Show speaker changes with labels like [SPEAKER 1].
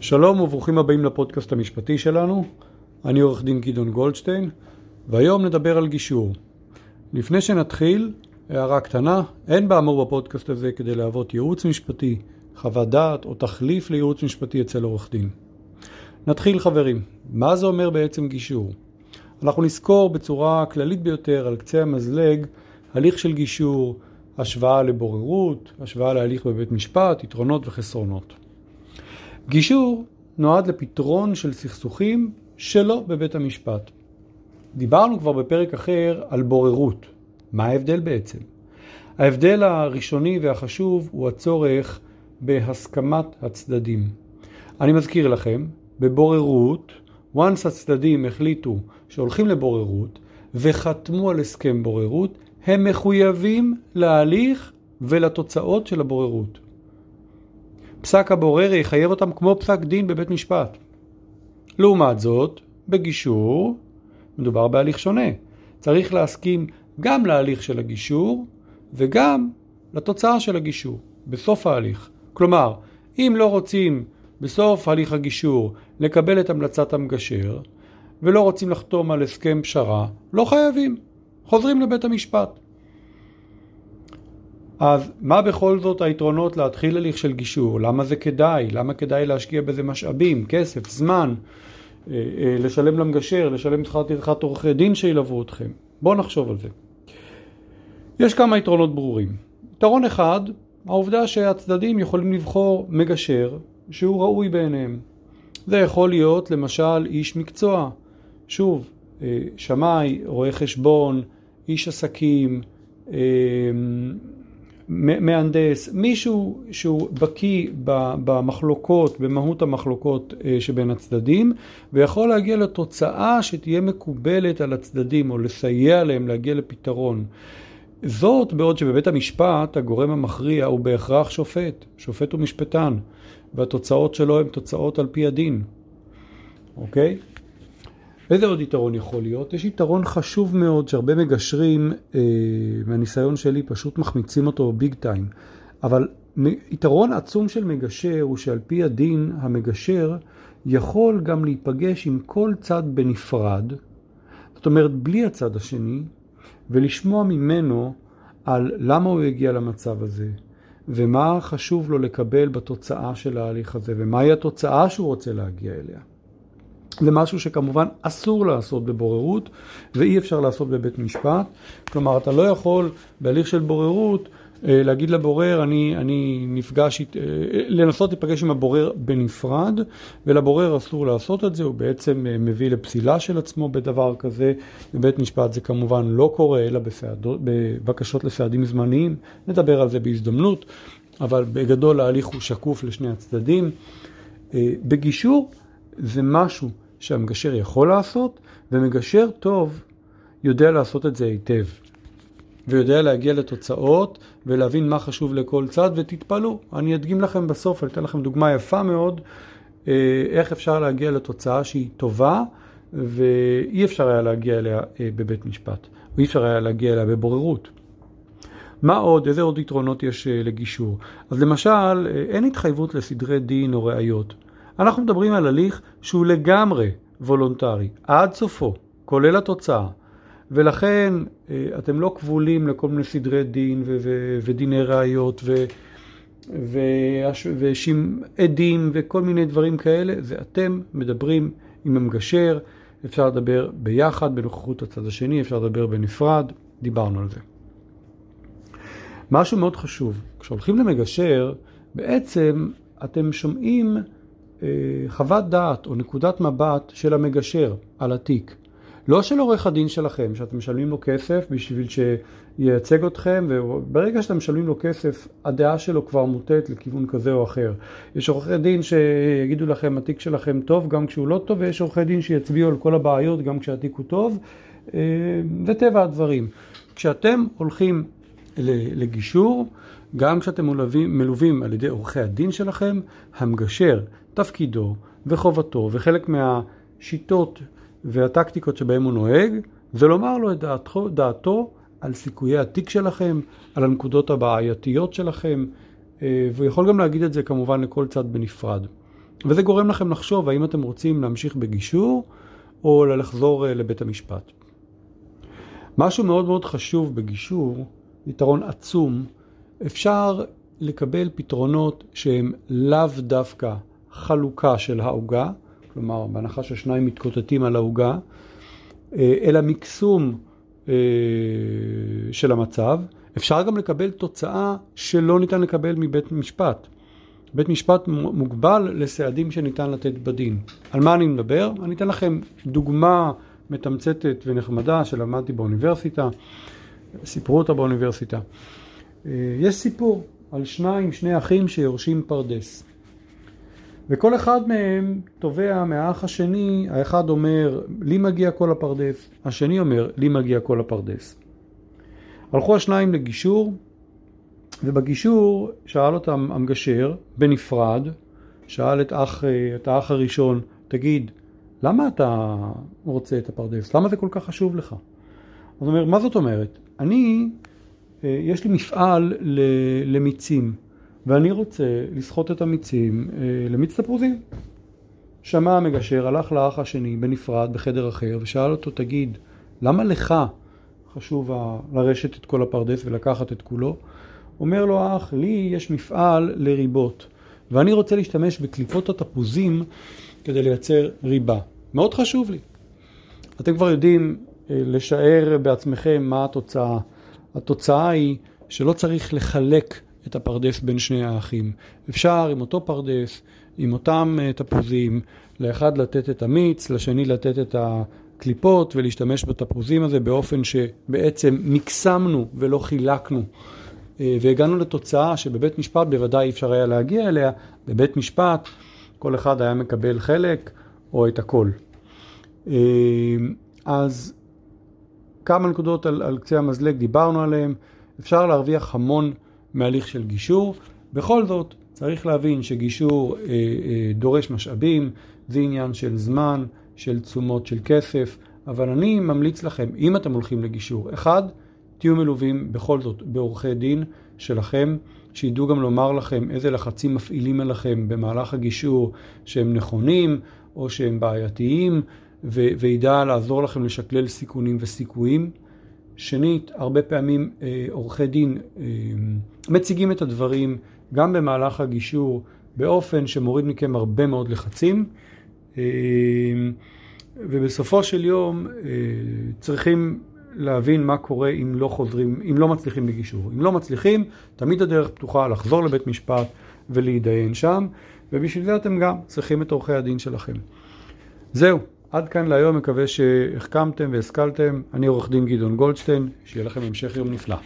[SPEAKER 1] שלום וברוכים הבאים לפודקאסט המשפטי שלנו. אני עורך דין גדעון גולדשטיין, והיום נדבר על גישור. לפני שנתחיל, הערה קטנה, אין באמור בפודקאסט הזה כדי להוות ייעוץ משפטי, חוות דעת או תחליף לייעוץ משפטי אצל עורך דין. נתחיל חברים, מה זה אומר בעצם גישור? אנחנו נזכור בצורה כללית ביותר על קצה המזלג הליך של גישור, השוואה לבוררות, השוואה להליך בבית משפט, יתרונות וחסרונות. גישור נועד לפתרון של סכסוכים שלא בבית המשפט. דיברנו כבר בפרק אחר על בוררות. מה ההבדל בעצם? ההבדל הראשוני והחשוב הוא הצורך בהסכמת הצדדים. אני מזכיר לכם, בבוררות, once הצדדים החליטו שהולכים לבוררות וחתמו על הסכם בוררות, הם מחויבים להליך ולתוצאות של הבוררות. פסק הבורר יחייב אותם כמו פסק דין בבית משפט. לעומת זאת, בגישור מדובר בהליך שונה. צריך להסכים גם להליך של הגישור וגם לתוצאה של הגישור, בסוף ההליך. כלומר, אם לא רוצים בסוף הליך הגישור לקבל את המלצת המגשר ולא רוצים לחתום על הסכם פשרה, לא חייבים. חוזרים לבית המשפט. אז מה בכל זאת היתרונות להתחיל הליך של גישור? למה זה כדאי? למה כדאי להשקיע בזה משאבים, כסף, זמן, אה, אה, לשלם למגשר, לשלם שכר טרחת עורכי דין שילוו אתכם? בואו נחשוב על זה. יש כמה יתרונות ברורים. יתרון אחד, העובדה שהצדדים יכולים לבחור מגשר שהוא ראוי בעיניהם. זה יכול להיות למשל איש מקצוע, שוב, אה, שמאי, רואה חשבון, איש עסקים, מהנדס, מישהו שהוא בקיא במחלוקות, במהות המחלוקות אה, שבין הצדדים, ויכול להגיע לתוצאה שתהיה מקובלת על הצדדים, או לסייע להם להגיע לפתרון. זאת בעוד שבבית המשפט הגורם המכריע הוא בהכרח שופט, שופט ומשפטן, והתוצאות שלו הן תוצאות על פי הדין, אוקיי? איזה עוד יתרון יכול להיות? יש יתרון חשוב מאוד שהרבה מגשרים, אה, מהניסיון שלי, פשוט מחמיצים אותו ביג טיים. אבל יתרון עצום של מגשר הוא שעל פי הדין, המגשר יכול גם להיפגש עם כל צד בנפרד, זאת אומרת בלי הצד השני, ולשמוע ממנו על למה הוא הגיע למצב הזה, ומה חשוב לו לקבל בתוצאה של ההליך הזה, ומהי התוצאה שהוא רוצה להגיע אליה. זה משהו שכמובן אסור לעשות בבוררות ואי אפשר לעשות בבית משפט. כלומר, אתה לא יכול בהליך של בוררות אה, להגיד לבורר, אני, אני נפגש, אה, לנסות להיפגש עם הבורר בנפרד, ולבורר אסור לעשות את זה, הוא בעצם אה, מביא לפסילה של עצמו בדבר כזה. בבית משפט זה כמובן לא קורה, אלא בסעדות, בבקשות לסעדים זמניים, נדבר על זה בהזדמנות, אבל בגדול ההליך הוא שקוף לשני הצדדים. בגישור זה משהו שהמגשר יכול לעשות, ומגשר טוב יודע לעשות את זה היטב. ויודע להגיע לתוצאות ולהבין מה חשוב לכל צד, ותתפלאו, אני אדגים לכם בסוף, אני אתן לכם דוגמה יפה מאוד, אה, איך אפשר להגיע לתוצאה שהיא טובה, ואי אפשר היה להגיע אליה אה, בבית משפט, או אי אפשר היה להגיע אליה בבוררות. מה עוד, איזה עוד יתרונות יש אה, לגישור? אז למשל, אין התחייבות לסדרי דין או ראיות. אנחנו מדברים על הליך שהוא לגמרי וולונטרי, עד סופו, כולל התוצאה. ולכן אה, אתם לא כבולים לכל מיני סדרי דין ו- ו- ודיני ראיות ו- ועדים וכל מיני דברים כאלה, זה אתם מדברים עם המגשר, אפשר לדבר ביחד בנוכחות הצד השני, אפשר לדבר בנפרד, דיברנו על זה. משהו מאוד חשוב, כשהולכים למגשר, בעצם אתם שומעים חוות דעת או נקודת מבט של המגשר על התיק. לא של עורך הדין שלכם, שאתם משלמים לו כסף בשביל שייצג אתכם, וברגע שאתם משלמים לו כסף, הדעה שלו כבר מוטט לכיוון כזה או אחר. יש עורכי דין שיגידו לכם, התיק שלכם טוב גם כשהוא לא טוב, ויש עורכי דין שיצביעו על כל הבעיות גם כשהתיק הוא טוב. אה, זה טבע הדברים. כשאתם הולכים לגישור, גם כשאתם מלווים, מלווים על ידי עורכי הדין שלכם, המגשר, תפקידו וחובתו וחלק מהשיטות והטקטיקות שבהם הוא נוהג, זה לומר לו את דעתו, דעתו על סיכויי התיק שלכם, על הנקודות הבעייתיות שלכם, אה, והוא יכול גם להגיד את זה כמובן לכל צד בנפרד. וזה גורם לכם לחשוב האם אתם רוצים להמשיך בגישור או לחזור לבית המשפט. משהו מאוד מאוד חשוב בגישור, יתרון עצום, אפשר לקבל פתרונות שהם לאו דווקא חלוקה של העוגה, כלומר בהנחה ששניים מתקוטטים על העוגה, אלא מקסום של המצב. אפשר גם לקבל תוצאה שלא ניתן לקבל מבית משפט. בית משפט מוגבל לסעדים שניתן לתת בדין. על מה אני מדבר? אני אתן לכם דוגמה מתמצתת ונחמדה שלמדתי באוניברסיטה, סיפרו אותה באוניברסיטה. יש סיפור על שניים, שני אחים שיורשים פרדס. וכל אחד מהם תובע מהאח השני, האחד אומר, לי מגיע כל הפרדס, השני אומר, לי מגיע כל הפרדס. הלכו השניים לגישור, ובגישור שאל אותם המגשר בנפרד, שאל את, אח, את האח הראשון, תגיד, למה אתה רוצה את הפרדס? למה זה כל כך חשוב לך? הוא אומר, מה זאת אומרת? אני, יש לי מפעל למיצים, ואני רוצה לסחוט את המיצים למיץ תפוזים. שמע המגשר, הלך לאח השני בנפרד בחדר אחר ושאל אותו, תגיד, למה לך חשוב לרשת את כל הפרדס ולקחת את כולו? אומר לו האח, לי יש מפעל לריבות, ואני רוצה להשתמש בקליפות התפוזים כדי לייצר ריבה. מאוד חשוב לי. אתם כבר יודעים לשער בעצמכם מה התוצאה. התוצאה היא שלא צריך לחלק את הפרדס בין שני האחים. אפשר עם אותו פרדס, עם אותם תפוזים, לאחד לתת את המיץ, לשני לתת את הקליפות ולהשתמש בתפוזים הזה באופן שבעצם מקסמנו ולא חילקנו. והגענו לתוצאה שבבית משפט בוודאי אפשר היה להגיע אליה, בבית משפט כל אחד היה מקבל חלק או את הכל. אז כמה נקודות על, על קצה המזלג דיברנו עליהן, אפשר להרוויח המון מהליך של גישור, בכל זאת צריך להבין שגישור אה, אה, דורש משאבים, זה עניין של זמן, של תשומות של כסף, אבל אני ממליץ לכם, אם אתם הולכים לגישור, אחד, תהיו מלווים בכל זאת בעורכי דין שלכם, שידעו גם לומר לכם איזה לחצים מפעילים עליכם במהלך הגישור שהם נכונים או שהם בעייתיים, ו- וידע לעזור לכם לשקלל סיכונים וסיכויים. שנית, הרבה פעמים אה, עורכי דין אה, מציגים את הדברים גם במהלך הגישור באופן שמוריד מכם הרבה מאוד לחצים. אה, ובסופו של יום צריכים להבין מה קורה אם לא חוזרים, אם לא מצליחים בגישור. אם לא מצליחים, תמיד הדרך פתוחה לחזור לבית משפט ולהתדיין שם, ובשביל זה אתם גם צריכים את עורכי הדין שלכם. זהו, עד כאן להיום, מקווה שהחכמתם והשכלתם. אני עורך דין גדעון גולדשטיין, שיהיה לכם המשך יום נפלא.